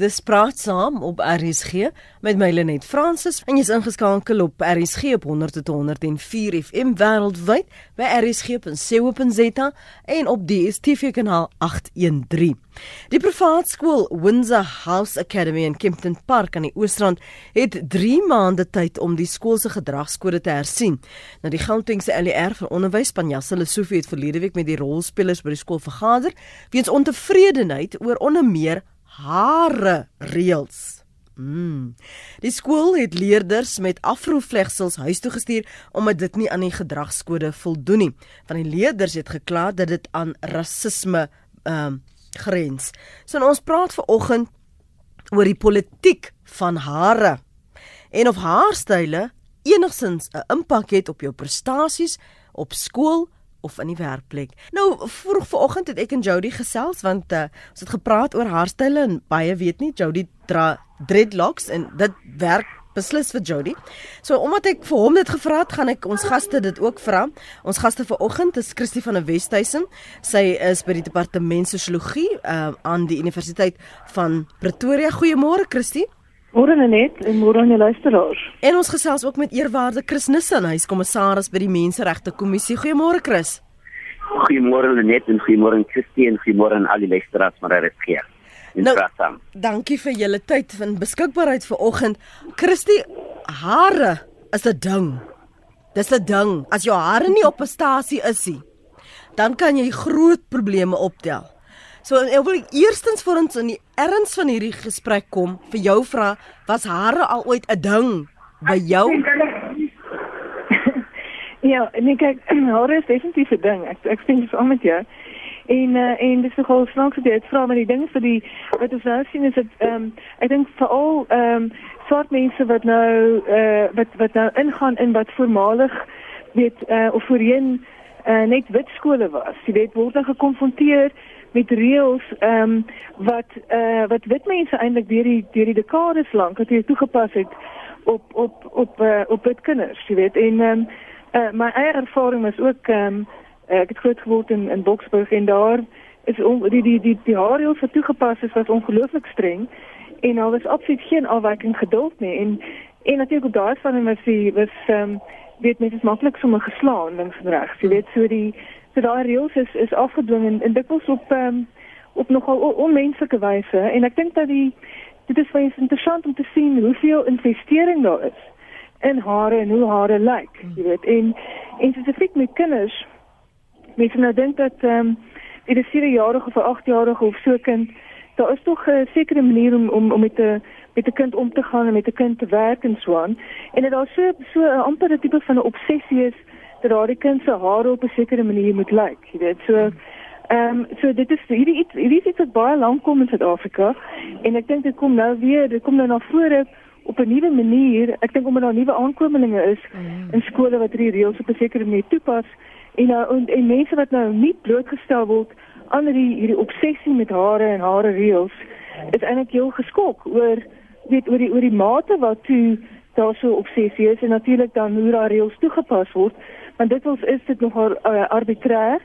Dis praat saam op RSG met my Lenet Fransis en jy's ingeskakel op RSG op 100.104 FM wêreldwyd by rsg.co.za en op die DStv kanaal 813. Die privaat skool Windsor House Academy in Kempton Park aan die Oosrand het 3 maande tyd om die skool se gedragskode te hersien. Nou die Gautengse LER vir onderwys Panjasa Lesofie het verlede week met die rolspelers by die skool vergader weens ontevredenheid oor onder meer hare reëls. Mm. Die skool het leerders met afrovlegsels huis toe gestuur omdat dit nie aan die gedragskode voldoen nie. Van die leerders het gekla dat dit aan rasisme ehm um, grens. So ons praat ver oggend oor die politiek van hare en of haarstyle enigsins 'n impak het op jou prestasies op skool of in die werkplek. Nou vroeg vanoggend het ek en Jody gesels want uh, ons het gepraat oor haarstyle en baie weet nie Jody dra dreadlocks en dit werk beslis vir Jody. So omdat ek vir hom dit gevra het, gaan ek ons gaste dit ook vra. Ons gaste vanoggend is Christie van der Westhuizen. Sy is by die departement sosiologie uh, aan die Universiteit van Pretoria. Goeiemôre Christie. Môre net en môre aan die luisteraars. En ons gesels ook met eerwaarde Chris Nissen, hy is kommissaris by die Menseregte Kommissie. Goeiemôre Chris. Goeiemôre Lenet en goeiemôre Christie en goeiemôre aan al die luisteraars maar daar is geer. Nou, dankie vir julle tyd en beskikbaarheid vir oggend. Christie, hare is 'n ding. Dis 'n ding. As jou hare nie op 'n stasie is nie, dan kan jy groot probleme optel. So ek wil eerstens vir ons in die erns van hierdie gesprek kom vir jou vra, was hare al ooit 'n ding by jou? ja, nee kyk, hare is definitief 'n ding. Ek ek sien dit saam met jou. En uh, en dis nogal snaaks dat jy dit vra, maar die ding vir die wat ons nou sien is dit ehm um, ek dink veral ehm um, swart mense wat nou eh uh, wat wat nou ingaan in wat voormalig weet eh uh, of voorheen uh, net wit skole was. Jy weet word dan gekonfronteer met reëls ehm um, wat eh uh, wat wit mense eintlik deur die deur die dekades lank het hier toegepas het op op op uh, op wit kinders, jy weet. En ehm um, uh, my eie ervaring is ook ehm um, ek het groot geword in in Boksburg en daar is on, die die die die reëls wat toegepas is was ongelooflik streng en daar was absoluut geen afwyking geduld nie en en natuurlik op daai van was die was ehm um, weet mense is maklik sommer geslaan links en regs, jy weet so die So daai reëls is is afgedwing en, en dikwels op um, op nogal onmenslike wyse en ek dink dat die dit is baie interessant om te sien hoeveel investering daar is in hare en hoe hare lyk, jy weet. En en spesifiek met kinders mense nou dink dat ehm um, dit is 4 jarige of 8 jarige of so kind daar is tog 'n sekere manier om om om met 'n met 'n kind om te gaan en met 'n kind te werk en so aan. En dit daar so so 'n amper 'n tipe van 'n obsessie is dat daardie kind se hare op 'n sekere manier moet lyk, jy weet. So ehm um, so dit is hierdie iets hierdie iets wat baie lank kom in Suid-Afrika en ek dink dit kom nou weer, dit kom nou na vore op 'n nuwe manier. Ek dink omdat daar nuwe aankomelinge is mm. in skole wat hierdie reëls op 'n sekere manier toepas en nou en, en mense wat nou nie blootgestel word aan hierdie hierdie obsessie met hare en hare reëls is eintlik heel geskok oor weet oor die oor die mate wat toe daar so obsessie is en natuurlik dan hoe daai reëls toegepas word want dit ons is dit nogal uh, arbitrair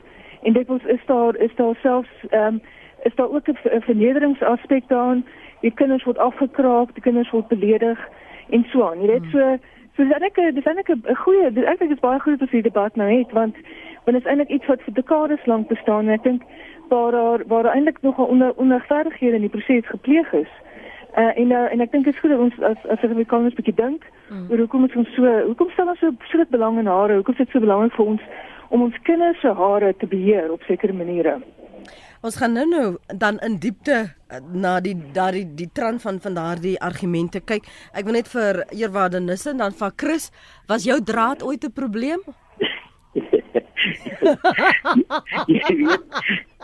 en dit ons is daar is daar selfs ehm um, is daar ook 'n vernederingsaspek daarin. Die kinders word afgekraak die kinders word beledig en so aan. Jy weet so so dis eintlik dis eintlik 'n goeie dis eintlik is baie goed as jy debat nou het want want dit is eintlik iets wat vir dekades lank bestaan en ek dink waar daar waar daar eintlik nogal onder onregverdighede in die proses gepleeg is Uh, en uh, en ek dink dit is goed dat ons as as Suid-Afrikaners bietjie dink mm. oor hoekom ons so hoekom stel ons so groot belang in hare? Hoekom is dit so belangrik vir ons om ons kinders se hare te beheer op sekere maniere? Ons gaan nou nou dan in diepte eh, na die daardie die, die trant van van daardie argumente kyk. Ek wil net vir eerwaarde Nisse en dan van Chris, was jou draad ooit 'n probleem? jy weet,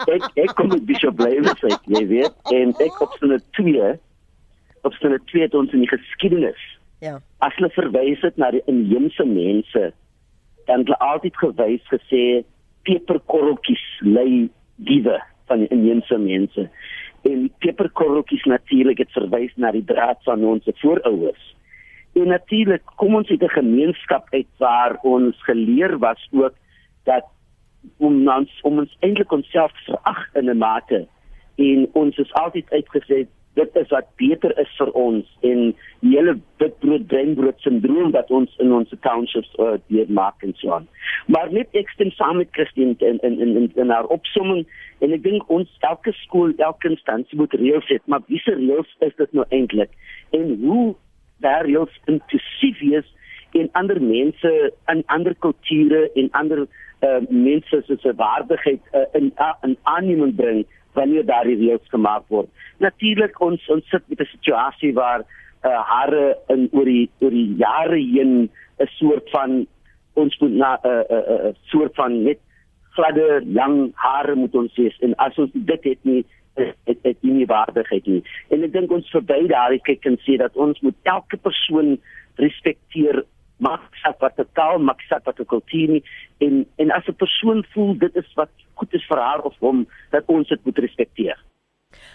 ek ek kom met Bishop Blywes uit, jy weet, en ek op so 'n 2 Opstel 2 het ons in die geskiedenis. Ja. As hulle verwys het na die inheemse mense, dan het hulle altyd gewys gesê peperkorreltjies lei diewe van die inheemse mense. En peperkorreltjies natuurlik het verwys na die draad van ons voorouers. En natuurlik kom ons uit 'n gemeenskap uit waar ons geleer was ook dat om ons om ons eintlik onsself verag in 'n mate en ons is altyd uitgesê dit is wat beter is vir ons en die hele witbrood breinbrood sindroom wat ons in ons townships uh, deurmaak en so aan. Maar net ek stem saam met Christine in in in in, in haar opsomming en ek dink ons elke skool, elke instansie moet reëls hê, maar wiese reëls is dit nou eintlik? En hoe daar reëls inklusief is in ander mense, in ander kulture en ander uh, mense se waardigheid uh, in uh, in aanneming bring wanneer daar reëls gemaak word. Natuurlik ons ons sit met 'n situasie waar uh, hare in oor die oor die jare heen 'n soort van ons moet na 'n uh, uh, uh, soort van net gladde lang hare moet ons hê en as ons dit het nie dit dit nie waardigheid nie. En ek dink ons verby daardie kyk en sê dat ons moet elke persoon respekteer maak saak wat die taal maak saak wat die kultuur nie. En en as 'n persoon voel dit is wat goed is vir haar of hom dat ons dit moet respekteer.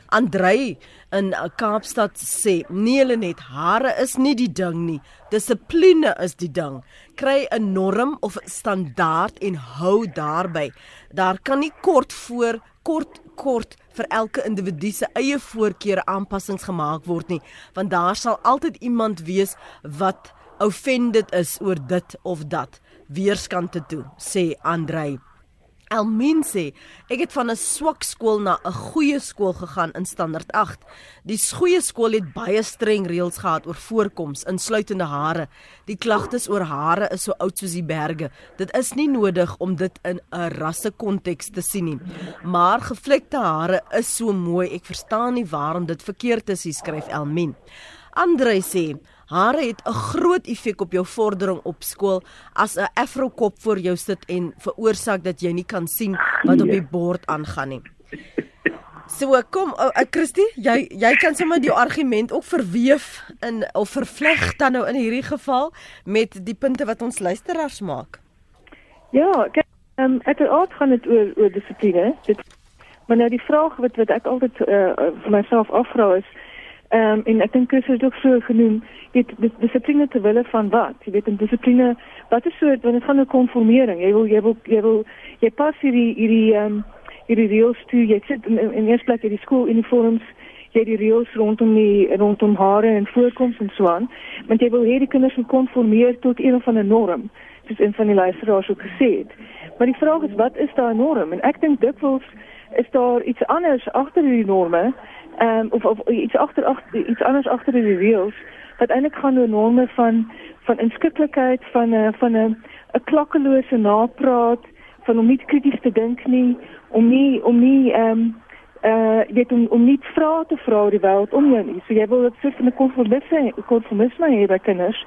Andrei in Kaapstad sê nee hulle net hare is nie die ding nie. Dissipline is die ding. Kry 'n norm of standaard en hou daarby. Daar kan nie kort voor kort kort vir elke individu se eie voorkeure aanpassings gemaak word nie want daar sal altyd iemand wees wat offended is oor dit of dat weerskante toe sê Andrei Elmin sê ek het van 'n swak skool na 'n goeie skool gegaan in standaard 8. Die goeie skool het baie streng reëls gehad oor voorkoms, insluitende hare. Die klagtes oor hare is so oud soos die berge. Dit is nie nodig om dit in 'n rasse konteks te sien nie. Maar gevlekte hare is so mooi. Ek verstaan nie waarom dit verkeerd is, skryf Elmin. Andre sê Hare het 'n groot effek op jou vordering op skool as 'n afrokop voor jou sit en veroorsaak dat jy nie kan sien wat op die bord aangaan nie. So kom uh, uh, Christy, jy jy kan sommer die argument ook verweef in of vervleg dan nou in hierdie geval met die punte wat ons luisteraars maak. Ja, kyk, um, ek het ook gaan dit oor oor dissipline. Dit maar nou die vraag wat wat ek altyd uh, vir myself afvra is Ehm um, en ek dink Chris het ook so genoem, dit dissipline te wille van wat? Jy weet 'n dissipline, wat is so wanneer gaan 'n konformering? Jy wil jy wil jy wil jy pas hierdie hierdie ehm um, hierdie reëls toe. Jy sit in, in eers plek hierdie skooluniforms, jy die reëls rondom die rondom hare en voorkoms en so aan, want jy wil hê die kinders moet konformeer tot een of ander norm. Dis een van die luisteraars ook gesê het. Maar die vraag is wat is daai norm? En ek dink dikwels is daar iets anders agter hierdie norme um, of of iets agter agter iets anders agter die reëls wat eintlik gaan oor norme van van inskikkelikheid van 'n van 'n 'n klakkelose napraat van om nie krities te dink nie om nie om nie ehm um, uh dit om om nie vra te vra oor die wêreld om jou nie. So jy wil dit so 'n konformisme konformisme hê by kinders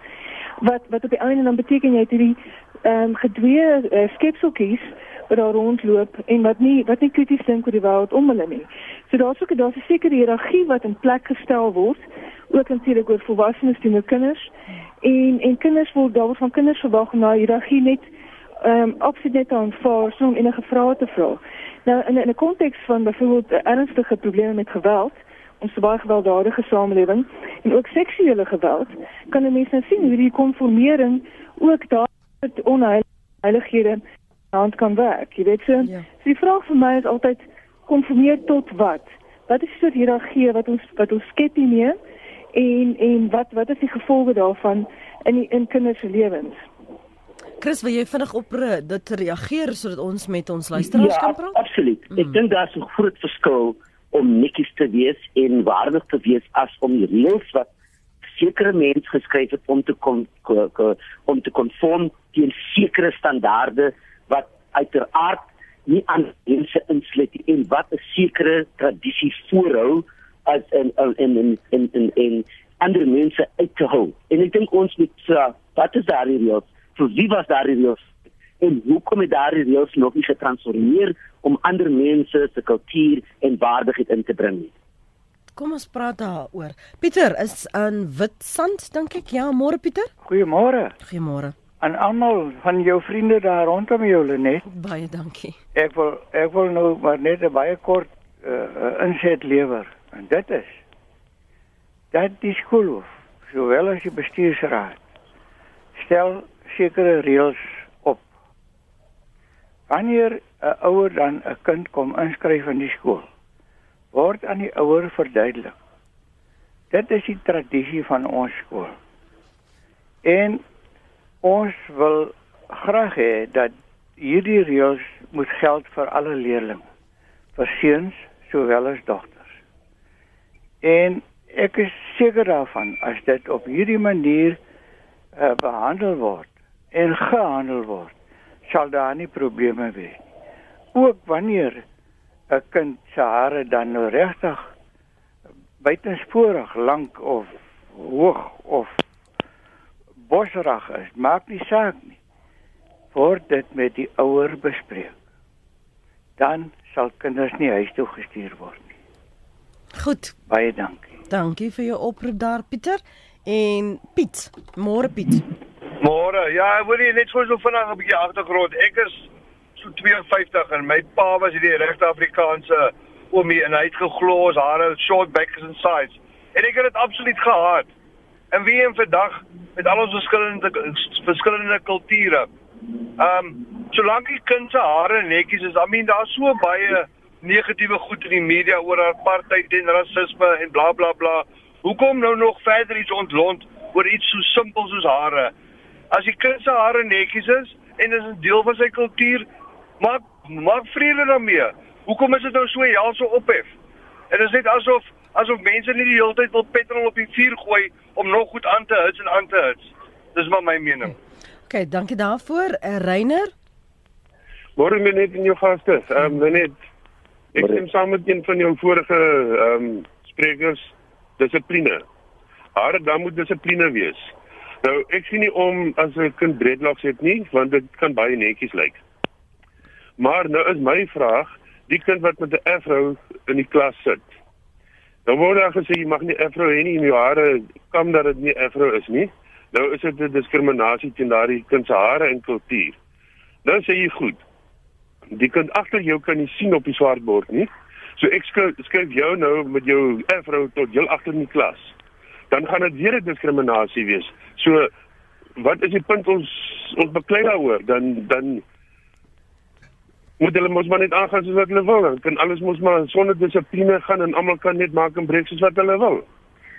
wat wat op die einde dan beteken jy het hierdie ehm um, gedwee uh, skepseltjies wat daar rondloop en wat nie wat nie krities dink oor die wêreld om hulle nie. So daar's ook daar's 'n sekere hiërargie wat in plek gestel word, ook natuurlik oor volwassenes teenoor kinders. En en kinders word daar van kinders verwag om na hiërargie net ehm um, absoluut net aanvaar sonder enige vrae te vra. Nou in 'n konteks van byvoorbeeld ernstige probleme met geweld, ons baie gewelddadige samelewing en ook seksuele geweld, kan 'n mens nou sien hoe die konformering ook daar met onheilighede hand kan werk. Jy weet so. Ja. So die vraag vir my is altyd konformeer tot wat? Wat is soort hiërargie wat ons wat ons skep hiermee? En en wat wat is die gevolge daarvan in die in kinders se lewens? Chris, wil jy vinnig op dit reageer sodat ons met ons luisteraars ja, kan praat? Ja, absoluut. Mm. Ek dink daar's 'n groot verskil om netjies te wees en waardig te wees as om die reëls wat sekere mense geskryf het om te kom om te konform teen sekere standaarde wat uiteraard nie aan mense insluit en wat 'n sekere tradisie voorhou as in in in in in in ander mense uit te hou. En ek dink ons moet vra, wat is daar hier? Vir wie was daar hier? En hoe kom dit daar hier nog nie getransformeer om ander mense se kultuur en waardigheid in te bring nie? Kom ons praat daaroor. Pieter is in Witstrand dink ek. Ja, môre Pieter. Goeiemôre. Goeiemôre aan almal van jou vriende daar rondom jou Lenet. Baie dankie. Ek wil ek wil nou maar net 'n baie kort uh, inset lewer. En dit is dat die skool, sowel as die bestuursraad, stel sekere reëls op. Wanneer 'n ouer dan 'n kind kom inskryf in die skool, word aan die ouer verduidelik Dit is die tradisie van ons skool. En ons wil graag hê dat hierdie reëls moet geld vir alle leerders, vir seuns sowel as dogters. En ek is seker daarvan as dit op hierdie manier uh, behandel word en gehandel word, sal daar nie probleme wees. Ook wanneer 'n kind se hare dan nou regtig buitensporig lank of hoog of bosrag is, maak nie saak nie. Word dit met die ouer bespreek. Dan sal kinders nie huis toe gestuur word nie. Goed. Baie dankie. Dankie vir jou oproep daar Pieter en Piet. Môre Piet. Môre. Ja, ek wil net so vanaand 'n bietjie agtergrond. Ek is so 52 en my pa was hierdie regte Afrikaanse oomie en hy het geglo ons hare short backs and sides. En ek het dit absoluut gehaat. En wie en vandag met al ons verskillende verskillende kulture. Ehm um, solank die kind se hare netjies is, I mean daar's so baie negatiewe goed in die media oor apartheid en rasisme en bla bla bla. Hoekom nou nog verder iets ontlont oor iets so simpel soos hare? As die kind se hare netjies is en dit is 'n deel van sy kultuur, maak maak vrede daarmee. Hoekom is dit nou so hel so ophef? Dit is net asof asof mense nie die hele tyd wil petrol op die vuur gooi om nog goed aan te hits en aan te hits. Dis maar my mening. OK, dankie daarvoor. Uh, Reiner. Môre net in jou gaste. Ehm um, net ek stem saam met een van jou vorige ehm um, sprekers dissipline. Haar dan moet dissipline wees. Nou ek sien nie om as 'n kind dreadlocks het nie, want dit kan baie netjies lyk. Maar nou is my vraag, die kind wat met 'n afro in die klas sit. Dan word daar gesê jy mag nie afro hê nie in jou hare, kom dat dit nie afro is nie. Nou is dit 'n diskriminasie teen daardie kind se hare en kultuur. Nou sê jy goed. Die kind agter jou kan nie sien op die swart bord nie. So ek skryf jou nou met jou afro tot heel agter in die klas. Dan gaan dit weer 'n diskriminasie wees. So wat is die punt ons ons beklei daaroor? Dan dan moet hulle mos maar net aangaan soos wat hulle wil. Dan kan alles mos maar sonder dissipline gaan en almal kan net maak en breek soos wat hulle wil.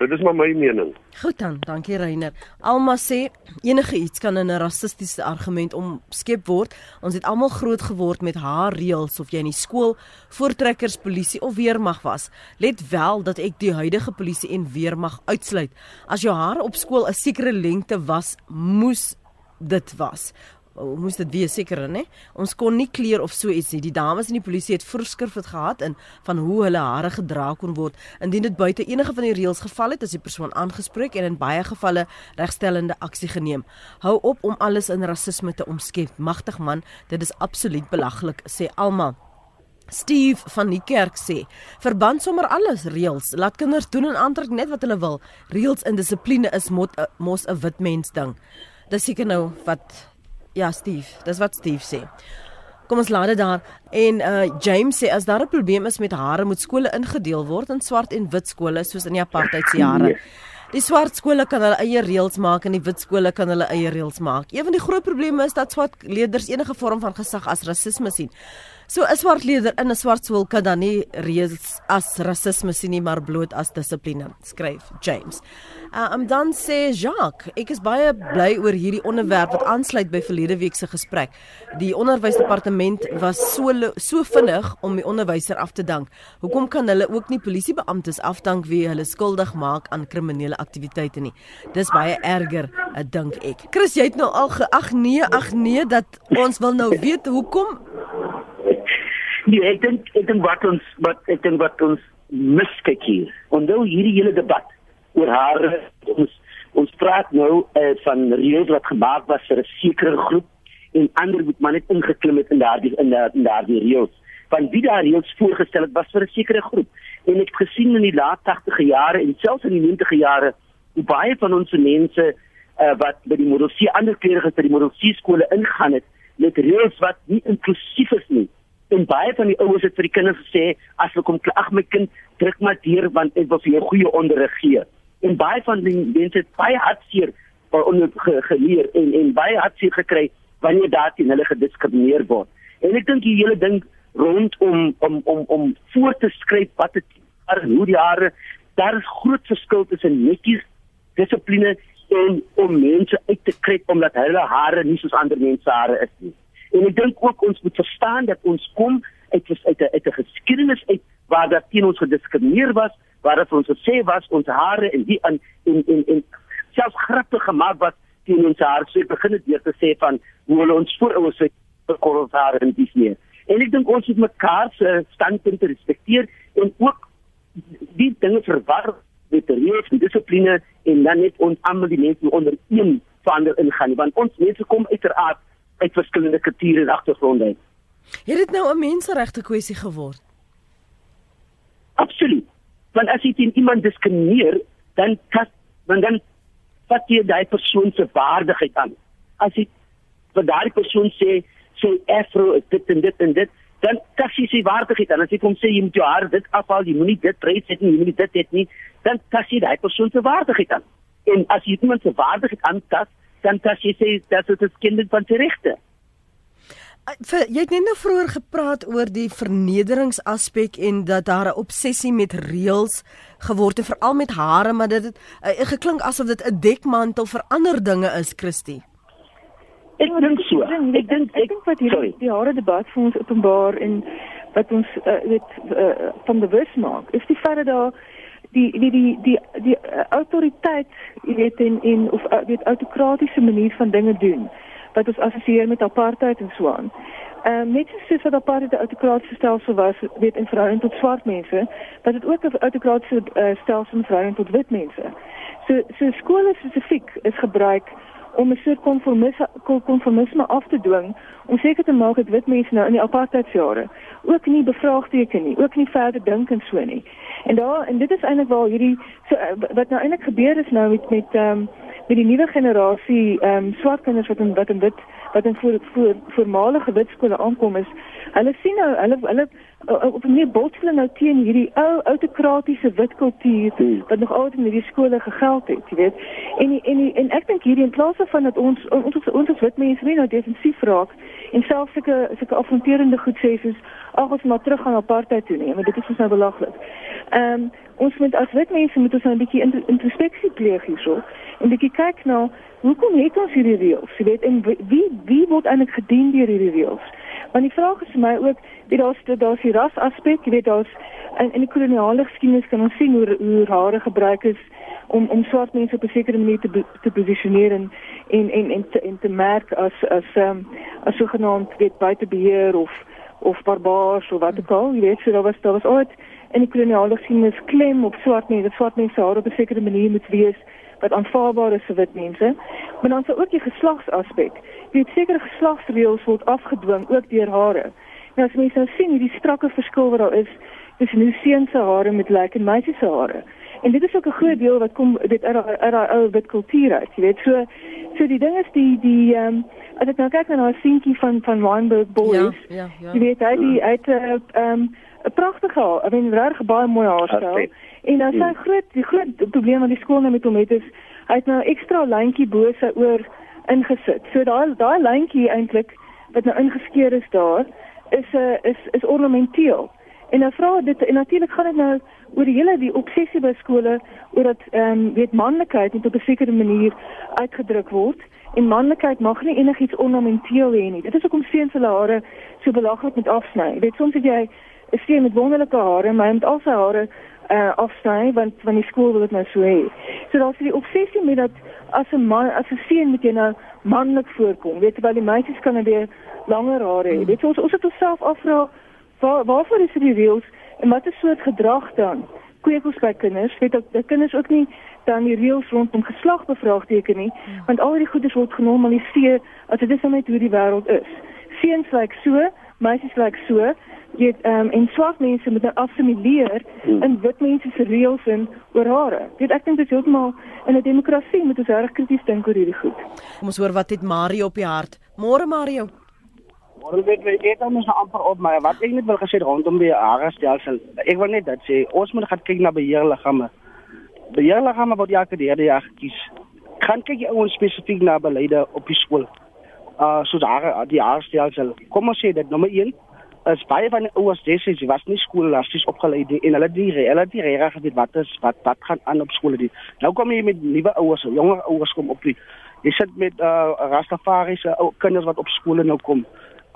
Dit is maar my mening. Goed dan, dankie Reiner. Alma sê enige iets kan in 'n rassistiese argument omskep word. Ons het almal groot geword met haar reëls of jy in die skool voortrekkers polisie of weermag was. Let wel dat ek die huidige polisie en weermag uitsluit. As jou hare op skool 'n sekere lengte was, moes dit was moes dit wees? Seker nê ons kon nie kleer of so iets nie. Die dames in die polisie het voorskrif het gehad in van hoe hulle hare gedra kon word. Indien dit buite enige van die reëls geval het as die persoon aangespreek en in baie gevalle regstellende aksie geneem. Hou op om alles in rasisme te omskep. Magtig man. Dit is absoluut belaglik sê almal Steve van die kerk sê: "Verband sommer alles reëls. Laat kinders doen en aantrek net wat hulle wil. Reëls en dissipline is mot, mos 'n wit mens ding." Dis seker nou wat Ja, Steve, dis wat Steve sê. Kom ons laat dit daar. En uh James sê as daar 'n probleem is met hare, moet skole ingedeel word in swart en wit skole soos in die apartheid se jare. Nee. Die swart skole kan hulle eie reëls maak en die wit skole kan hulle eie reëls maak. Een van die groot probleme is dat swart leerders enige vorm van gesag as rasisme sien. So 'n swart leerder in 'n swart skool kan dan nie reëls as rasisme sien nie, maar bloot as dissipline, skryf James. Uh, um dan sê Jacques, ek is baie bly oor hierdie onderwerp wat aansluit by verlede week se gesprek. Die onderwysdepartement was so so vinnig om die onderwyser af te dank. Hoekom kan hulle ook nie polisiebeamptes afdank wie hulle skuldig maak aan kriminele aktiwiteite nie? Dis baie erger, uh, dink ek. Chris, jy het nou al geag nee, ag nee dat ons wil nou weet hoekom Nee, ek dink ek dink wat ons wat ek dink wat ons miskyk hier. Onthou hierdie hele debat oor haar. Ons ons praat nou uh, van reëls wat gemaak was vir 'n sekere groep en ander moet maar net ingeklim het in daardie in daardie daardie reëls. Van wie daardie reëls voorgestel het was vir 'n sekere groep. En ek het gesien in die laat 80e jare en selfs in die 90e jare hoe baie van ons mense uh, wat by die model C ander kleurige by die model C skole ingaan het met reëls wat nie inklusief is nie. En baie van die ouers het vir die kinders gesê as hulle kom ag my kind druk maar deur want ek wil vir jou goeie onderrig gee en baie van die mense het baie hartseer geleer en en baie hartseer gekry wanneer daarteen hulle gediskrimineer word. En ek dink die hele ding rondom om om om voor te skryf wat dit hoe die jare daar is groot verskil tussen netjies dissipline en om mense uit te kry omdat hulle hare nie soos ander mense hare is nie. En ek dink ook ons moet verstaan dat ons kom uit uit 'n uit 'n geskiedenis uit waar daar teen ons gediskrimineer was, waar dit ons gesê was ons hare en die in en en en selfs grappe gemaak was teen ons hare. So ek begin dit weer te sê van hoe hulle ons voorouers het gekorrels hare en dis nie. En ek dink ons moet mekaar se standpunte respekteer en ook die dinge verwar met die reëls en dissipline en dan net ons almal die mense onder een vander ingaan want ons mense kom uiteraard uit verskillende kulture en agtergronde. Het dit nou 'n menseregte kwessie geword? Absoluut. Want as jy teen iemand diskrimineer, dan kas dan dan vat jy daai persoon se waardigheid aan. As jy vir daai persoon sê sê afro dit en dit en dit dan kas jy sy waardigheid aan. As jy kom sê jy moet jou hare dit afhaal, jy moenie dit brei sit nie, jy moenie dit dit nie, dan tas jy daai persoon se waardigheid aan. En as jy iemand se waardigheid aantas, dan tas jy sê dat dit 'n skending van sy regte. Jy het net nou vroeër gepraat oor die vernederingsaspek en dat daar 'n obsessie met reëls geword het veral met hare maar dit het uh, geklink asof dit 'n dekmantel vir ander dinge is Christie. Ek dink so. Ek dink ek dink wat hierdie die hare debat vir ons openbaar en wat ons uh, weet uh, van bewus maak is die feit dat daar die die die die die uh, autoriteit jy weet in in of uh, weet autokratiese manier van dinge doen wat ons assosieer met apartheid en so aan. Ehm um, net soos wat apartheid 'n autokratiese stelsel was, weet in verhouding tot swart mense, dat dit ook 'n autokratiese uh, stelsel in verhouding tot wit mense. So so skole spesifiek is gebruik om 'n soort konformisme konformisme af te dwing om seker te maak dat wit mense nou in die apartheidjare ook nie bevraagteken nie, ook nie verder dink en so nie. En daar en dit is eintlik waar hierdie so eh, wat nou eintlik gebeur is nou met met ehm um, met die nuwe generasie ehm um, swart kinders wat in wat in wit wat in voor voor voormalige wit skole aankom is hulle sien nou hulle hulle op 'n meer botsing nou teen hierdie ou autokratiese wit kultuur hmm. wat nog altyd in hierdie skole gegeld het, jy weet. En die, en die, en ek dink hierdie in plaas van dat ons ons ons, ons wit mense nie nou defensief raak en selfs sulke sulke afronterende goed sê soos ag ons maar terug gaan apartheid toe nie, want dit is ons nou belaglik. Ehm um, ons moet as wit mense moet ons nou 'n bietjie introspeksie pleeg hierso en bietjie kyk na nou, hoekom het ons hierdie reëls? Jy weet en wie wie word eintlik gedien deur hierdie reëls? Want die vraag is vir my ook, weet daar's daar's die ras aspek, jy weet daar's in in die koloniale geskiedenis kan ons sien hoe hoe rare gebruik is om om swart mense op 'n sekere manier te te posisioneer en en en en te, en te merk as as um, as sogenaamd weet buite beheer of of barbaars of wat ook al, jy weet, so daar was daar was ooit in die koloniale geskiedenis klem op swart mense, dat swart mense haar op 'n sekere manier moet wees wat aanvaarbaar is vir wit mense. Maar dan sou ook die geslagsaspek. Weet sekere geslagsreëls word afgedwing ook deur hare. Nou as mense nou sien hierdie strakke verskil wat daar is tussen hoe seuns se hare met lyk en meisies se hare. En dit is ook 'n groot deel wat kom dit uit daai ou wit kultuur uit. Jy weet so so die ding is die die ehm um, as ek nou kyk na daai seentjie van van Weinberg Boys. Ja, ja, ja. Jy weet hy die uit 'n uh, ehm um, 'n pragtige, ek meen reg baie mooi haarstel. En dan sy hmm. groot die groot probleem wat die skool nou met hom het is hy het nou ekstra lyntjie bo sy oor ingesit. So daai daai lyntjie eintlik wat nou ingeskeer is daar is 'n uh, is is ornamenteel. En nou vra dit en natuurlik gaan dit nou oor die hele die obsessie by skole oor dat ehm um, weet manlikheid net op 'n sekere manier uitgedruk word. En manlikheid mag nie enigiets ornamenteel hê nie. Dit is hoekom seuns hulle hare so belaglik met afsny. Jy weet soms het jy 'n seun met wonderlike hare, maar hy het al sy hare uh afsny want van die skool wil dit nou so hê. So daar's die obsessie met dat as 'n man as 'n seun moet jy nou manlik voorkom. Weet jy wel die meisies kan nou weer langer hare hê. Dit ons ons het onsself afvra waar waarvoor is die reëls en wat is soort gedrag dan? Kweek ons by kinders, weet dat die kinders ook nie dan die reëls rondom geslag bevraagteken nie, want al die goeders word genormaliseer as dit is net hoe die wêreld is. Seuns lyk so, meisies lyk so weet ehm um, en swart mense moet nou assimileer hmm. in wit mense se reëls en oor hare. Weet ek dink dit is heeltemal in 'n demokrasie moet ons reg krities dink oor hierdie goed. Kom ons hoor wat het Mario op die hart. Môre Mario. Môre weet jy ek dan is amper op my wat ek net wil gesê rondom die hare stelsel. Ek wil net dat sê ons moet gaan kyk na beheerliggame. Beheerliggame wat elke derde jaar gekies. Kan kyk jy ouens spesifiek na beleide op die skool. Uh so daar die hare stelsel. Kom ons sê dit nommer 1 is baie van die ouers destyds was nie skoolasties opgelei die, en hulle die hulle die reg geweet wat is wat wat gaan aan op skole die. Nou kom jy met nuwe ouers, jonger ouers kom op die jy sit met uh Rastafariese uh, kinders wat op skole nou kom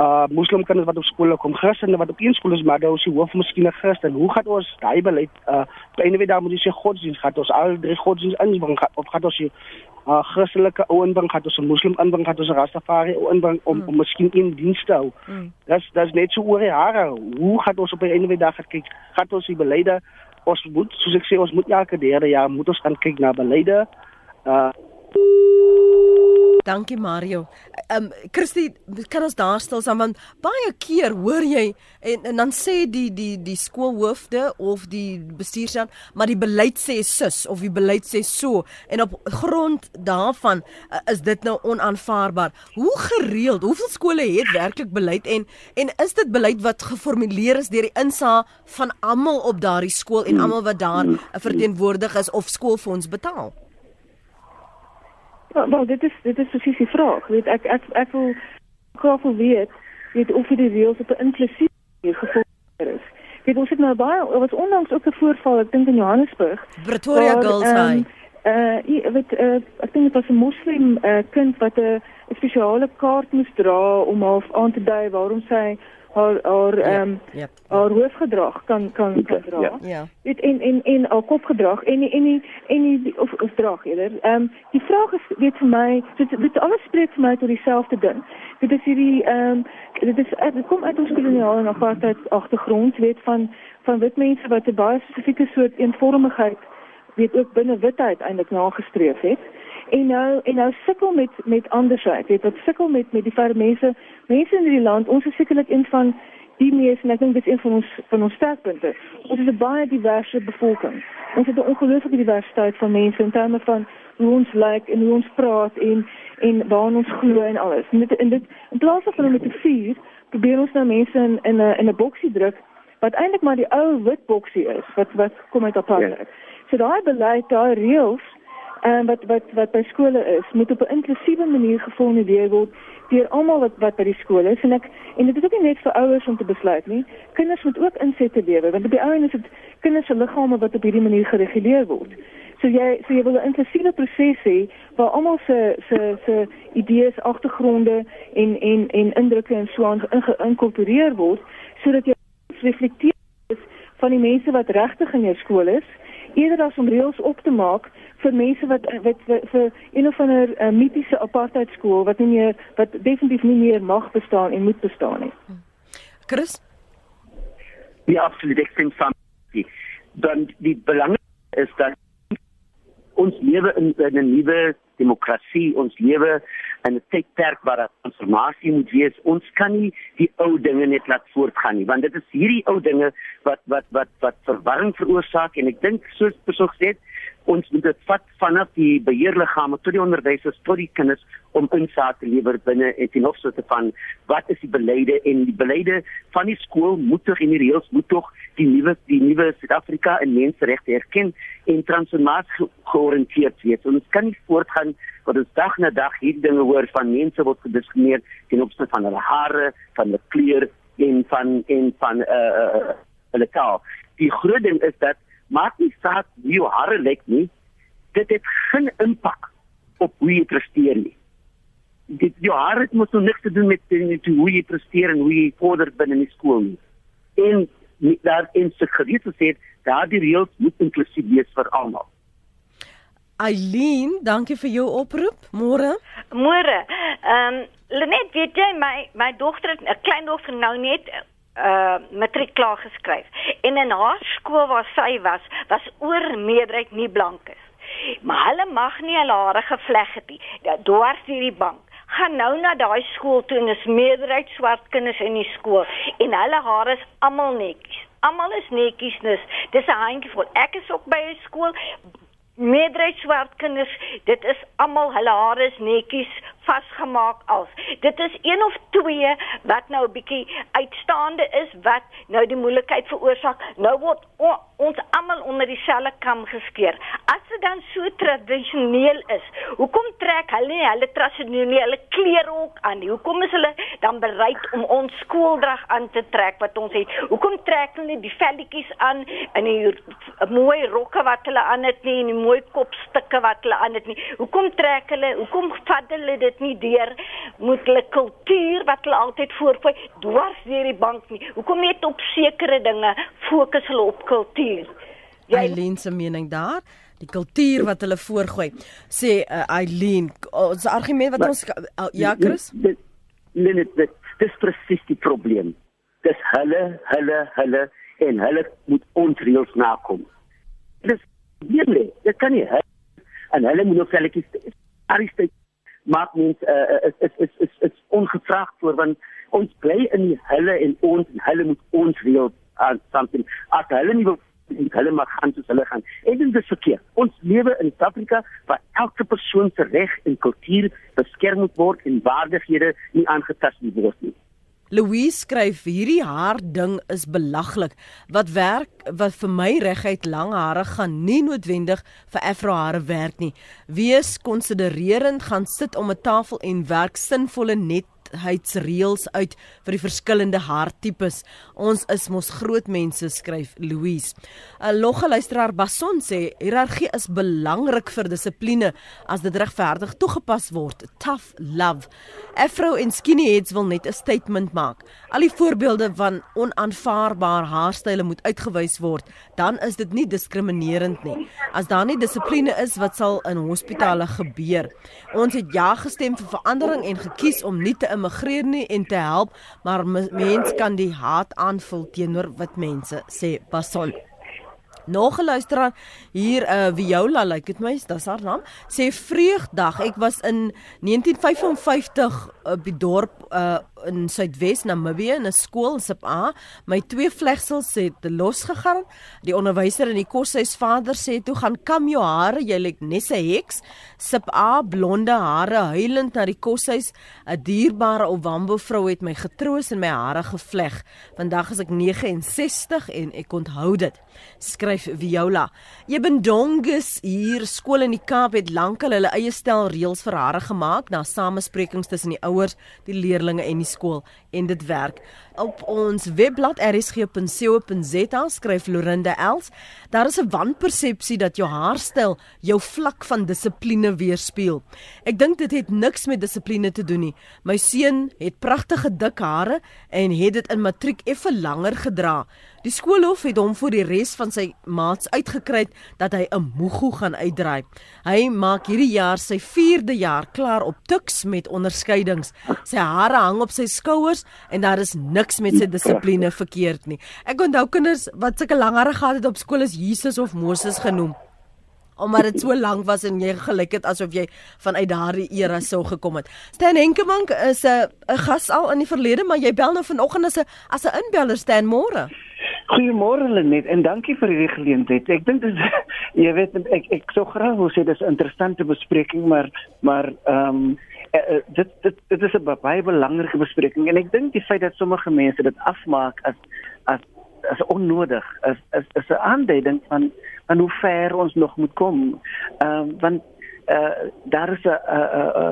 uh moslimkinders wat op skole kom, Christene wat op een skool is, maar daar is die hoof miskien 'n Christen. Hoe gaan ons daai beleid uh op wyse daar moet jy sê godsdienst gaan ons al drie godsdienst inbring of gaan ons uh Christelike ou inbring gaan ons 'n moslim inbring gaan ons 'n Rastafari ou inbring om mm. om miskien in diens te hou. Mm. Dis dis net so oor die hare. Hoe gaan ons op 'n wyse daar kyk? Gaan ons die beleide ons moet soos ek sê ons moet elke derde jaar moet ons gaan kyk na beleide uh Dankie Mario. Ehm um, Christie, kan ons daar stil staan want baie keer hoor jy en, en dan sê die die die skoolhoofde of die bestuursraad, maar die beleid sê sus of die beleid sê so en op grond daarvan uh, is dit nou onaanvaarbaar. Hoe gereeld, hoeveel skole het werklik beleid en en is dit beleid wat geformuleer is deur die insa van almal op daardie skool en almal wat daar verteenwoordig is of skoolfonds betaal? Ja, wel dit is dit is presies die vraag. Weet ek ek ek wil graag wil weet weet of die reëls op 'n inklusiewe gevolg is. Weet ons het nou baie wat onlangs ook 'n voorval, ek dink in Johannesburg. Pretoria waar, Girls um, High. Uh jy weet uh, ek dink dit was 'n moslim uh, kind wat 'n spesiale kaart moes dra om half aan te dui waarom sy haar haar ja, ehm ja, ja. haar hoofgedrag kan kan kan dra. Ja. ja. Dit en en en haar kopgedrag en en en en die of of draag eerder. Ehm um, die vraag is weet vir my dit dit alles spreek vir my tot dieselfde ding. Dit is hierdie ehm um, dit is dit kom uit ons koloniale en apartheid agtergrond weet van van wit mense wat 'n baie spesifieke soort eenvormigheid weet ook binne witheid eintlik nagestreef het en nou en nou sukkel met met andersheid weet wat sukkel met met die vir mense mense in die land ons is sekerlik een van die mees en ek dink dit is een van ons van ons sterkpunte. Ons is 'n baie diverse bevolking. Ons het 'n ongelooflike diversiteit van mense in terme van hoe ons lyk en hoe ons praat en en waar ons glo en alles. En dit in dit in plaas van om met te vier probeer ons nou mense in in 'n in 'n boksie druk wat eintlik maar die ou wit boksie is wat wat kom uit apartheid. Ja. so daai beleid daai reëls um, wat wat wat by skole is, moet op 'n inklusiewe manier geformuleer word deur almal wat wat by die skole is en ek en dit is ook nie net vir ouers om te besluit nie. Kinders moet ook insette lewe want op die ouens is dit kinders se liggame wat op hierdie manier gereguleer word. So jy so jy wil 'n inklusiewe proses hê waar almal se se se idees, agtergronde en en en indrukke en so aan geïnkorporeer word sodat jy reflekteer van die mense wat regtig in jou skool is eerder as om reëls op te maak vir mense wat wat vir een of ander uh, mitiese apartheid skool wat nie meer wat definitief nie meer mag bestaan en moet bestaan nie. Chris? Ja, absoluut. Ek stem saam. Dan die belang is dat ons lewe in 'n nuwe demokrasie, ons lewe in 'n tydperk waar daar transformasie moet wees. Ons kan nie die ou dinge net laat voortgaan nie, want dit is hierdie ou dinge wat wat wat wat verwarring veroorsaak en ek dink soos persoon gesê het, ons moet dit vat vanaf die beheerliggame tot die onderwysers tot die kinders om insake te lewer binne en ten opsigte van wat is die beleide en die beleide van die skool moet tog in die reëls moet tog die nuwe die nuwe Suid-Afrika en menseregte erken en transformasie georiënteerd wees. Ons kan nie voortgaan wat ons dag na dag hier dinge hoor van mense wat gediskrimineer ten opsigte van hulle hare, van hulle kleur en van en van eh uh, uh, hulle taal. Die groot ding is dat maak nie saak wie jou hare lyk nie. Dit het geen impak op hoe jy presteer nie. Dit jou hare het mos niks te doen met, met hoe jy presteer en hoe jy vorder binne die skool nie. En daar in se gereed gesê dat die reëls moet inklusief wees vir almal. Eileen, dankie vir jou oproep. Môre. Môre. Ehm um, Lenet, weet jy my my dogter, 'n klein dogter nou net uh matriek klaar geskryf en in haar skool waar sy was was oor meerderheid nie blank is. Maar hulle mag nie hulle hare gevleg het nie. Dwars hierdie bank. Gaan nou na daai skool toe en is meerderheid swart kinders in die skool en hulle hare is almal netjies. Almal is netjies. Dis 'n handjie. Ek is ook by 'n skool meerderheid swart kinders, dit is almal hulle hare is netjies, vasgemaak als. Dit is een of twee wat nou 'n bietjie uitstaande is wat nou die moeilikheid veroorsaak. Nou word ons almal onder dieselfde kam geskeer. As dit dan so tradisioneel is, hoekom trek hulle nie hulle tradisionele klere ook aan nie? Hoekom is hulle dan bereid om ons skooldrag aan te trek wat ons het? Hoekom trek hulle die velletjies aan en die mooi rokke wat hulle aan het nie en die mooi kopstukke wat hulle aan het nie? Hoekom trek hulle? Hoekom vat hulle dit nie deur moet hulle kultuur wat hulle altyd voorgooi dwars deur die bank nie. Hoekom net op sekere dinge fokus hulle op kultuur? Eileen se mening daar die kultuur wat hulle voorgooi sê uh, Eileen ons argument wat maar, ons uh, ja Chris nee nee dit dis presies die probleem dis hulle hulle hulle en hulle moet ons reëls nakom dis nee dit kan nie en hulle moet nog selfs arresteer maak mens uh, is, is is is is ongevraagd voor want ons bly in die hulle en ons en hulle moet ons reël aan something as hulle nie wil hulle mag gaan soos hulle gaan. En dit is verkeerd. Ons lewe in Suid-Afrika waar elke persoon se reg en kultuur beskerm moet word en waardighede nie aangetast word nie. Louise skryf hierdie haar ding is belaglik. Wat werk wat vir my reguit lang hare gaan nie noodwendig vir afro hare werk nie. Wees konsidererend gaan sit om 'n tafel en werk sinvolle net gesondheidsreëls uit vir die verskillende harttipes. Ons is mos groot mense, skryf Louise. 'n Logge luisteraar Bason sê hiërargie is belangrik vir dissipline as dit regverdig toegepas word. Tough love. Afro en skinnyheads wil net 'n statement maak. Al die voorbeelde van onaanvaarbare haarstyle moet uitgewys word, dan is dit nie diskriminerend nie. As daar nie dissipline is, wat sal in hospitale gebeur? Ons het ja gestem vir verandering en gekies om nie te immigreer nie en te help, maar mens kan die haat aanvul teenoor wat mense sê. Bason. Nog 'n luisteraar hier uh Viola lyk like dit my, dis haar naam. Sê vreugdag, ek was in 1955 op die dorp uh in Suidwes Namibië in 'n skool in Sip A. My twee vlegsels het losgegaan. Die onderwyser in die koshuis vader sê toe gaan kam jou hare, jy lyk net 'n heks. Sip A blonde hare huilend na die koshuis. 'n Dierbare Owambo vrou het my getroos en my hare gevleg. Vandag is ek 69 en ek onthou dit. Skryf Viola. Ebendongus hier skool in die Kaap het lankal hulle eie stel reëls vir hare gemaak na samesprekings tussen die ouers, die leerders en die skool en dit werk. Op ons webblad rsg.co.za skryf Lorinda Els, daar is 'n wanpersepsie dat jou haarstyl jou vlak van dissipline weerspieël. Ek dink dit het niks met dissipline te doen nie. My seun het pragtige dik hare en het dit in matriek effe langer gedra. Die skoolhof het hom vir die res van sy maats uitgekry dat hy 'n moego gaan uitdraai. Hy maak hierdie jaar sy 4de jaar klaar op Tuks met onderskeidings. Sy hare hang op sy skouers en daar is niks met sy dissipline verkeerd nie. Ek onthou kinders wat sulke lang hare gehad het op skool is Jesus of Moses genoem omdat dit so lank was en jy gelyk het asof jy vanuit daardie era sou gekom het. Stan Henkemank is 'n 'n gas al in die verlede, maar jy bel nou vanoggend as 'n as 'n inbeller Stan Môre. Goeiemôre Lenet en dankie vir hierdie geleentheid. Ek dink dis jy weet ek ek sou graag wou sê dis 'n interessante bespreking, maar maar ehm um, dit dit dit is 'n baie belangrike bespreking en ek dink die feit dat sommige mense dit afmaak as as as onnodig is is is 'n aanduiding van van hoe ver ons nog moet kom. Ehm um, want uh, daar is 'n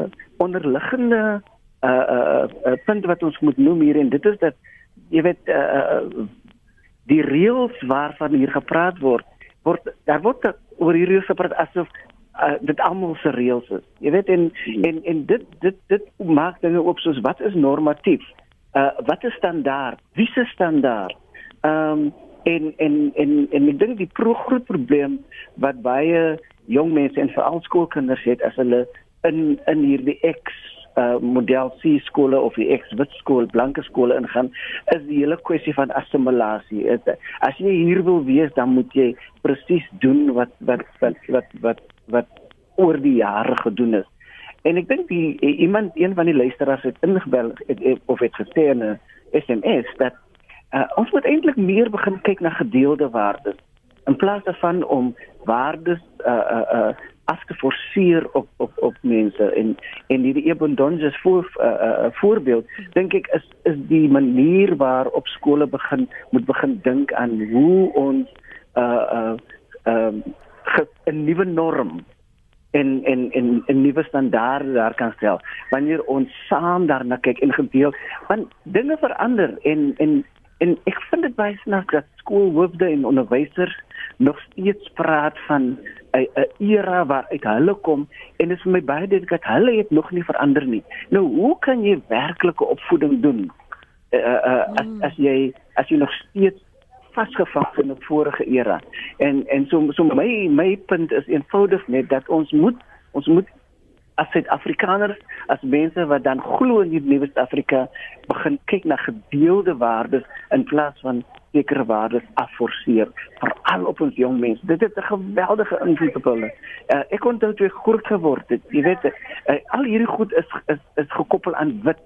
'n onderliggende 'n uh, 'n uh, punt wat ons moet noem hier en dit is dat jy weet uh, die reëls waarvan hier gepraat word word daar word oor hierdie gepraat asof uh, dit almal se reëls is. Jy weet en en en dit dit dit maak dinge op soos wat is normatief? Uh, wat is standaard? Wie se standaard? Um, en en en en ek dink die pro groot probleem wat baie jong mense en veral skoolkinders het as hulle in in hierdie X uh model C skole of die ex-wit skool, blanke skole ingaan, is die hele kwessie van assimilasie. As jy hier wil wees, dan moet jy presies doen wat wat wat wat wat wat oor die jare gedoen is. En ek dink die iemand een van die luisteraars het ingebel het, het, of het gesê in 'n SMS dat uh, ons moet eintlik meer begin kyk na gedeelde waardes in plaas daarvan om waardes uh uh uh af te forceer op op op mense en en hierdie Ebondonges voor uh, uh, voorbeeld dink ek is is die manier waarop skole begin moet begin dink aan hoe ons uh, uh, um, 'n nuwe norm en en en 'n nuwe standaard daar kan stel wanneer ons saam daarna kyk en gedeel want dinge verander en en en ek vind dit baie snaaks dat skoolhoofde en onderwysers nog steeds praat van 'n 'n era waar uit hulle kom en dit is vir my baie duidelik dat hulle het nog nie verander nie. Nou hoe kan jy werklike opvoeding doen? Uh, uh, as mm. as jy as jy nog steeds vasgevang in 'n vorige era. En en so so my my punt is eenvoudig net dat ons moet ons moet as Suid-Afrikaners as mense wat dan glo in die nuwe Suid-Afrika begin kyk na gedeelde waardes in plaas van sekere waardes afforceer veral op ons jong mense. Dit het 'n geweldige invloed op hulle. Uh, ek onthou toe ek groot geword het, jy weet, uh, al hierdie goed is is is gekoppel aan wit.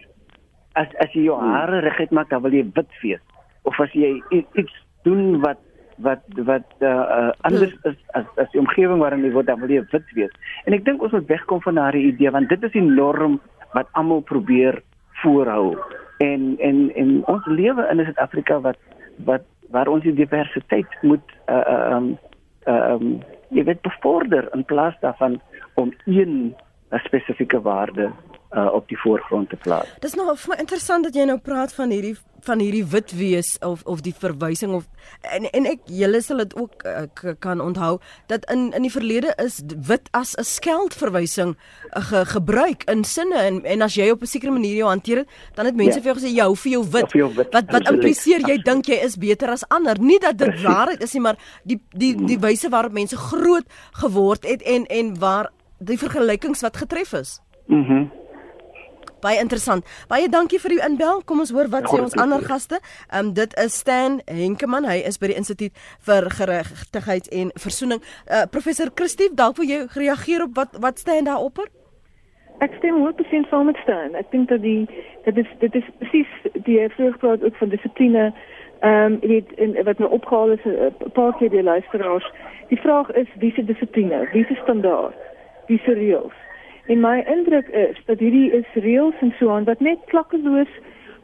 As as jy jou hare reguit maak, dan wil jy wit wees. Of as jy iets doen wat wat wat uh, uh, anders is as as die omgewing waarin jy word dan wil jy wit wees. En ek dink ons moet wegkom van daardie idee want dit is die norm wat almal probeer voorhou. En en en ons lewe in Suid-Afrika wat wat waar ons die diversiteit moet uh uh um uh um jy weet bevorder in plaas daarvan om een 'n spesifieke waarde uh, op die voorgrond te plaas. Dis nog vir my interessant dat jy nou praat van hierdie van hierdie wit wees of of die verwysing of en en ek julle sal dit ook uh, kan onthou dat in in die verlede is wit as 'n skeldverwysing uh, ge, gebruik in sinne en en as jy op 'n sekere manier jou hanteer het dan het mense ja. vir jou gesê jou vir jou wit, ja, jou wit wat wat impliseer jy dink jy is beter as ander? Nie dat dit waarheid is nie maar die die die wyse waarop mense groot geword het en en waar die vergelykings wat getref is. Mhm. mm Baie interessant. Baie dankie vir u inbel. Kom ons hoor wat sê ons ander gaste. Ehm um, dit is Stan Henkemann. Hy is by die Instituut vir Geregtigheid en Versoening. Uh, professor Christief, dalk wil jy reageer op wat wat staan daar op? Ek stem 100% saam met Stan. Ek dink dat die dat is dit is presies die vroegpraat ook van dissipline. Ehm um, weet in wat nou opgehaal is 'n uh, paar keer die luisteraars. Die vraag is wie se dissipline? Wie se standaard? Wie se reëls? En my indruk is dat hierdie is reëls en so aan wat net klakkeloos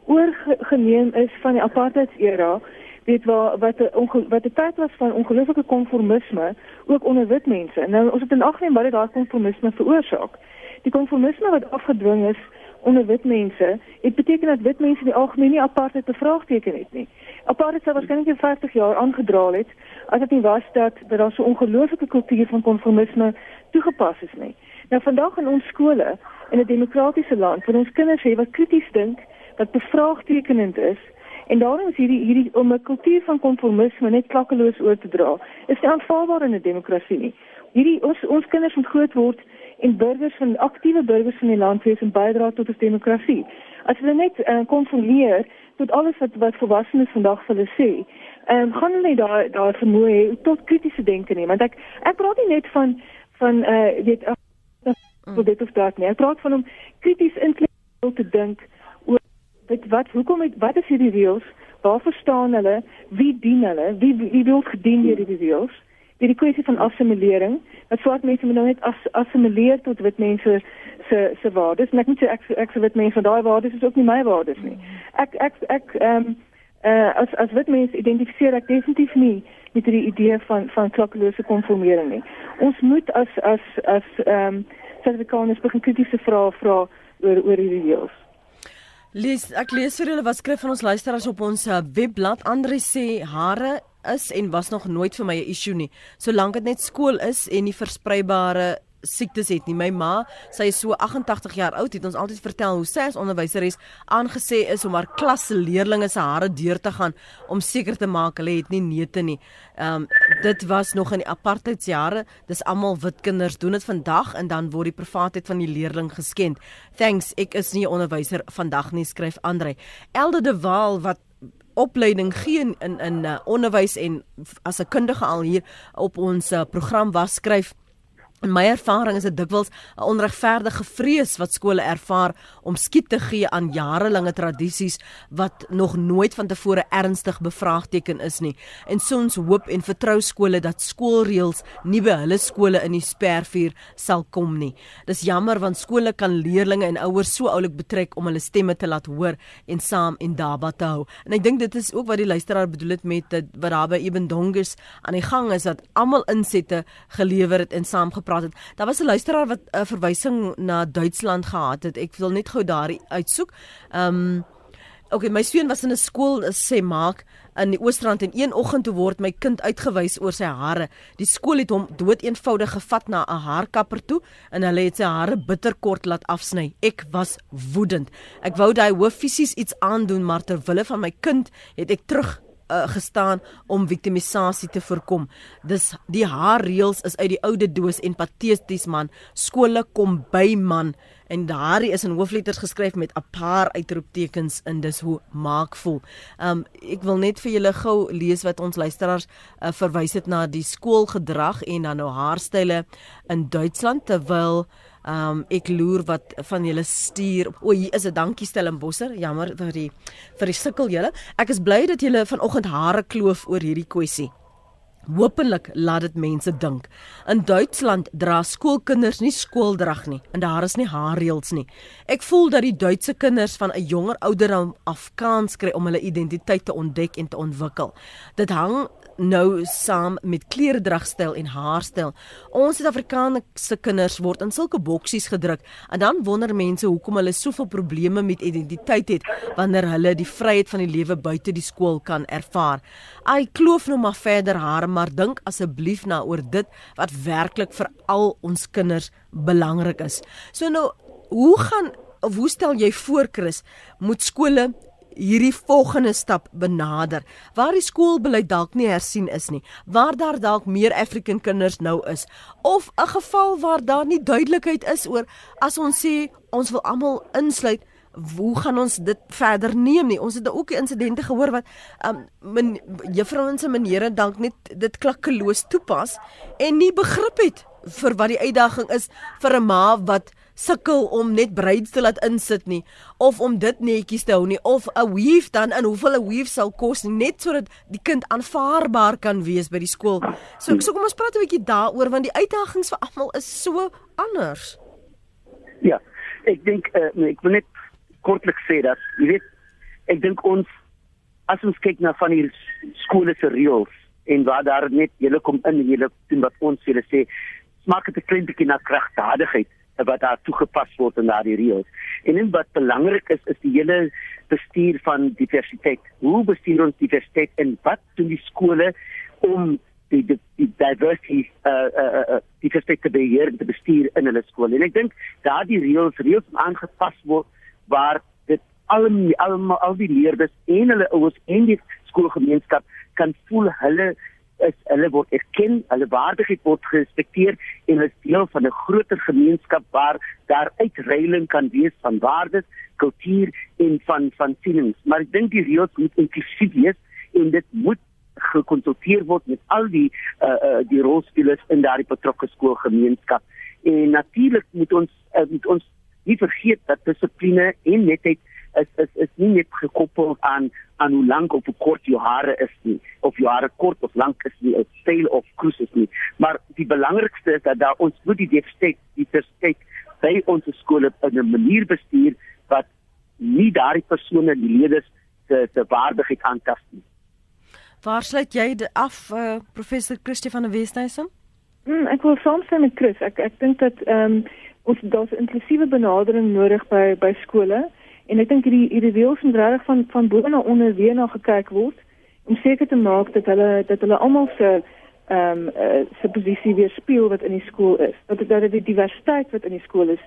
oorgeneem is van die apartheidsera weet waar wat 'n wat 'n tyd was van ongelooflike konformisme ook onder wit mense. Nou ons het in ag geneem wat dit daai konformisme veroorsaak. Die konformisme wat afgedwing is onder wit mense, dit beteken dat wit mense die algemeen nie apartheid bevraagteken het nie. Apartheid sou waarskynlik 50 jaar aangedraal het as dit nie was dat dat daar so ongelooflike kultuur van konformisme toegepas is nie. Nou vandag in ons skole in 'n demokratiese land, waar ons kinders hê wat krities dink, wat bevraagtekenend is, en daarom is hierdie hierdie om 'n kultuur van konformisme net klakkeloos oor te dra, is nie aanvaarbaar in 'n demokrasie nie. Hierdie ons ons kinders moet groot word en burgers van aktiewe burgers van die land wees en bydra tot ons demokrasie. As hulle net uh, konformeer tot alles wat wat volwassenes vandag vir hulle sê, ehm um, gaan hulle daar daar vermoë tot kritiese denke nie, want ek ek praat nie net van van uh weet mm. dit of dat nie. Ek praat van om krities intellektueel te dink oor wat wat hoekom het wat is hierdie reëls? Waar verstaan hulle? Wie dien hulle? Wie wie word gedien deur hierdie reëls? Dit die kwessie van assimilering. Dat swart mense moet nou net as, assimileer tot wit mense se se waardes. En ek moet sê ek ek se wit mense daai waardes is ook nie my waardes nie. Ek ek ek ehm um, uh, as as wit mense identifiseer ek definitief nie met die idee van van klakkelose konformering nie. Ons moet as as as ehm um, Suid-Afrikaners begin kritiese vrae vra oor oor hierdie reëls. Lees ek lees vir julle wat skryf van ons luisteraars op ons uh, webblad. Andre sê hare is en was nog nooit vir my 'n issue nie. Solank dit net skool is en nie verspreibare siektes het nie. My ma, sy is so 88 jaar oud, het ons altyd vertel hoe sy as onderwyseres aangesê is om haar klas se leerdlinge se hare deur te gaan om seker te maak hulle het nie neute nie. Ehm um, dit was nog in die apartheidsjare. Dis almal wit kinders doen dit vandag en dan word die privaatheid van die leerling geskend. Thanks, ek is nie 'n onderwyser vandag nie, skryf Andre. Elde de Waal wat opleiding gee in in, in uh, onderwys en as 'n kundige al hier op ons uh, program was skryf In my ervaring is dit dikwels 'n onregverdige vrees wat skole ervaar om skiet te gee aan jarelange tradisies wat nog nooit van tevore ernstig bevraagteken is nie. En soms hoop en vertrou skole dat skoolreëls nie by hulle skole in die spervuur sal kom nie. Dis jammer want skole kan leerders en ouers so oulik betrek om hulle stemme te laat hoor en saam en daarba te hou. En ek dink dit is ook wat die luisteraar bedoel het met dit wat daar by Eben Donges aan die gang is dat almal insette gelewer het en saam gepraat het. Daar was 'n luisteraar wat 'n verwysing na Duitsland gehad het. Ek wil net gou daar uitsoek. Ehm um, Okay, my seun was in 'n skool sê maak in die Oostrand en een oggend toe word my kind uitgewys oor sy hare. Die skool het hom dood eenvoudig gevat na 'n haarkapper toe en hulle het sy hare bitterkort laat afsny. Ek was woedend. Ek wou daai hoof fisies iets aandoen, maar ter wille van my kind het ek terug uh, gestaan om victimisasie te voorkom. Dis die haarreëls is uit die oude doos en pateties man. Skole kom by man en daardie is in hoofletters geskryf met 'n paar uitroeptekens in dis hoe maak voel. Um ek wil net vir julle gou lees wat ons luisteraars uh, verwys het na die skoolgedrag en dan nou haarstyle in Duitsland terwyl Um ek loer wat van julle stuur. O, hier is 'n dankie Stellenbosser. Jammer vir die vir die sukkel julle. Ek is bly dat julle vanoggend hare kloof oor hierdie kwessie. Hoopelik laat dit mense dink. In Duitsland dra skoolkinders nie skooldrag nie en daar is nie haarreëls nie. Ek voel dat die Duitse kinders van 'n jonger ouderdom af kans kry om hulle identiteit te ontdek en te ontwikkel. Dit hang nou saam met kleredragstyl en haarstyl. Ons Suid-Afrikaanse kinders word in sulke boksies gedruk en dan wonder mense hoekom hulle soveel probleme met identiteit het wanneer hulle die vryheid van die lewe buite die skool kan ervaar. Ai kloof nou maar verder haar, maar dink asseblief na oor dit wat werklik vir al ons kinders belangrik is. So nou, hoe gaan of hoe stel jy voor Chris moet skole hierdie volgende stap benader. Waar die skoolbeleid dalk nie hersien is nie waar daar dalk meer African kinders nou is of 'n geval waar daar nie duidelikheid is oor as ons sê ons wil almal insluit hoe gaan ons dit verder neem nie? Ons het ook insidente gehoor wat um, juffrouens en menere dalk net dit klakkeloos toepas en nie begrip het vir wat die uitdaging is vir 'n ma wat sukkel om net braids te laat insit nie of om dit netjies te hou nie of 'n weave dan en hoeveel 'n weave sal kos net sodat die kind aanvaarbaar kan wees by die skool. So so kom ons praat 'n bietjie daaroor want die uitdagings vir almal is so anders. Ja, ek dink uh, nee, ek wil net kortliks sê dat jy weet ek dink ons as ons kyk na van hier skole se reëls en waar daar net julle kom in julle doen wat ons julle sê smaak dit 'n klein bietjie na kragtadigheid wat daar toegepas word in daardie reëls. En en wat belangrik is is die hele bestuur van diversiteit. Hoe bestuur ons diversiteit en wat doen die skole om die die, die diversity uh uh uh die diversiteit te beheer en te bestuur in hulle skole. En ek dink daardie reëls reëls aangepas word waar dit al al al die leerders en hulle ouers en die skoolgemeenskap kan voel hulle is hulle word erken, hulle waardigheid word gerespekteer en hulle is deel van 'n groter gemeenskap waar daar uitreiling kan wees van waardes, kultuur en van van sienings. Maar ek dink die reëls moet inklusief wees en dit moet gekonsulteer word met al die uh, uh die rolspelers in daardie betrokke skoolgemeenskap. En natuurlik moet ons uh, moet ons nie vergeet dat dissipline en netheid is is is nie net gekoppel aan aan hoe lank of hoe kort jou hare is nie of jou hare kort of lank is nie, 'n styl of kroes is nie. Maar die belangrikste is dat daar ons moet die diversiteit die diversiteit by ons skole in 'n manier bestuur wat nie daardie persone die leerders se se waardigheid aantast nie. Waar sluit jy af uh, professor Christie van der Westhuizen? Hmm, ek wil saamstem met Chris. Ek ek dink dat ehm um, ons daar's 'n inklusiewe benadering nodig by by skole. En ek dink hierdie hierdie reëls moet reg van van bo na onder weer na gekyk word om seker te maak dat hulle dat hulle almal se ehm um, uh, se posisie weer speel wat in die skool is. Dat dit dat die diversiteit wat in die skool is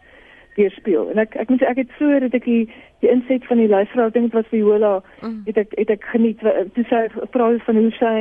weer speel. En ek ek moet sê ek het vroeër dat ek die die inset van die luisteraar dink wat vir Jola mm. het ek het ek geniet toe sy praat van hoe sy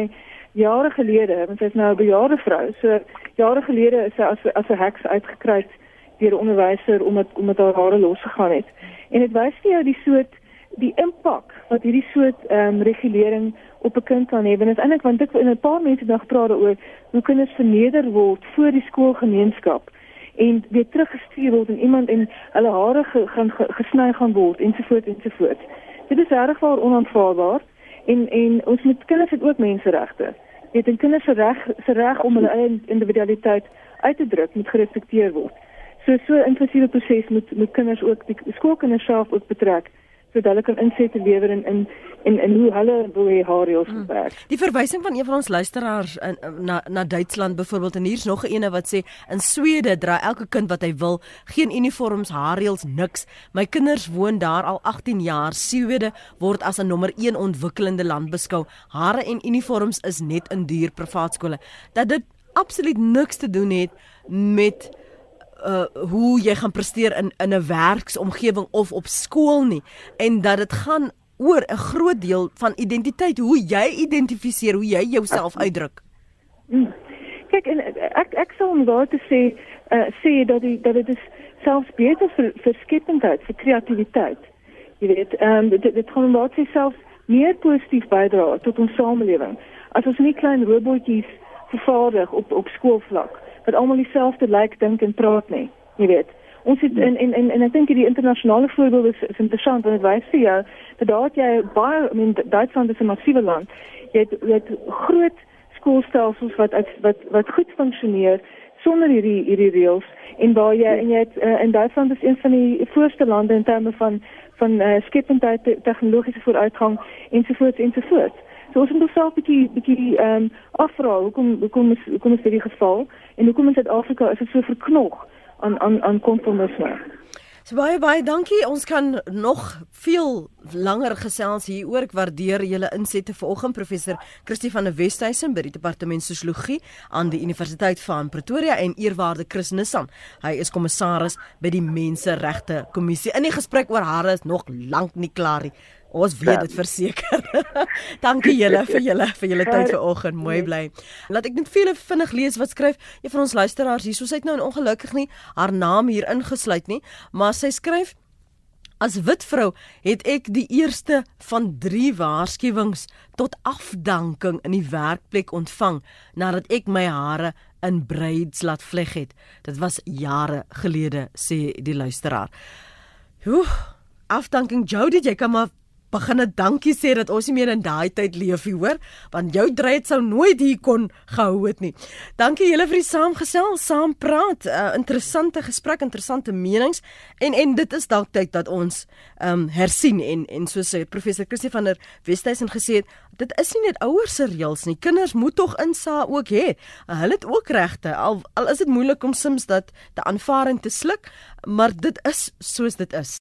jare gelede, want sy is nou 'n bejaarde vrou, so jare gelede is sy as as 'n heks uitgekruis deur 'n onderwyser omdat omdat haar hare losgegaan het. En dit wys vir jou die soort die impak wat hierdie soort ehm um, regulering op 'n kind kan hê. Want dit is eintlik want ek in 'n paar mense dag praat oor hoe kinders verneder word voor die skoolgemeenskap en weer teruggestuur word en iemand en hulle hare ge, gaan ge, gesny gaan word ensovoorts ensovoorts. Dit is regtig waar onaanvaarbaar en en ons moet kinders het ook menseregte. Dit en kinders se reg se reg om hulle eie individualiteit uit te druk moet gerespekteer word. So so 'n inklusiewe proses moet moet kinders ook die skoolkinders self ook betrek sodat hulle kan insette lewer in in en en hoe hulle wil hê haar reëls hmm. werk. Die verwysing van een van ons luisteraars in na na Duitsland byvoorbeeld en hier's nog 'n ene wat sê in Swede dra elke kind wat hy wil, geen uniforms, haar reëls, niks. My kinders woon daar al 18 jaar. Swede word as 'n nommer 1 ontwikkelende land beskou. Hare en uniforms is net in duur privaat skole. Dat dit absoluut niks te doen het met uh hoe jy gaan presteer in in 'n werksomgewing of op skool nie en dat dit gaan oor 'n groot deel van identiteit hoe jy identifiseer hoe jy jouself uitdruk. Hmm. Kyk en ek ek sou om daar te sê uh sê dat die, dat dit is selfs beter vir vir skependheid, vir kreatiwiteit. Jy weet, ehm um, dit dit gaan maar sê selfs meer positief bydra tot ons samelewing. As ons nie klein robotjies vervaardig op op skoolvlak wat almal dieselfde lyk, like, dink en praat nie. Jy weet. Ons het in en en en ek dink die internasionale voorbeelde is, is interessant want dit wys vir jou dat daar jy baie I mean Duitsland is 'n massiewe land. Jy het jy het groot skoolstelsels wat uit, wat wat goed funksioneer sonder hierdie hierdie reëls en waar jy en jy het uh, in Duitsland is een van die voorste lande in terme van van uh, skependheid tegnologiese vooruitgang ensovoorts ensovoorts. So ons moet self 'n bietjie bietjie ehm um, afvra hoekom hoekom is hoekom is dit die geval en hoekom in Suid-Afrika is dit so verknog aan aan aan konformisme. So baie baie dankie. Ons kan nog veel langer gesels hieroor. Ek waardeer julle insette vanoggend professor Christie van der Westhuizen by die departement sosiologie aan die Universiteit van Pretoria en eerwaarde Chris Nissan. Hy is kommissaris by die Menseregte Kommissie. In die gesprek oor hare is nog lank nie klaar nie. Ons weet dit verseker. Dankie julle vir julle vir julle tyd vanoggend. Mooi bly. Laat ek net vir julle vinnig lees wat skryf een van ons luisteraars hier. Soos hy nou ongelukkig nie haar naam hier ingesluit nie, maar sy skryf As wit vrou het ek die eerste van 3 waarskuwings tot afdanking in die werkplek ontvang nadat ek my hare in braids laat vleg het. Dit was jare gelede sê die luisteraar. Hoe afdanking Jody, jy kan maar begin 'n dankie sê dat ons nie meer in daai tyd leef nie, hoor? Want jou dreig sou nooit hier kon gehou het nie. Dankie julle vir die saamgesel, saam praat, uh, interessante gesprek, interessante menings en en dit is dalk tyd dat ons ehm um, hersien en en soos sê professor Christie van der Westhuizen gesê het, dit is nie net ouers se reëls nie. Kinders moet tog insa ook hê. Hulle het ook regte. Al al is dit moeilik om sims dat te aanvaar en te sluk, maar dit is soos dit is.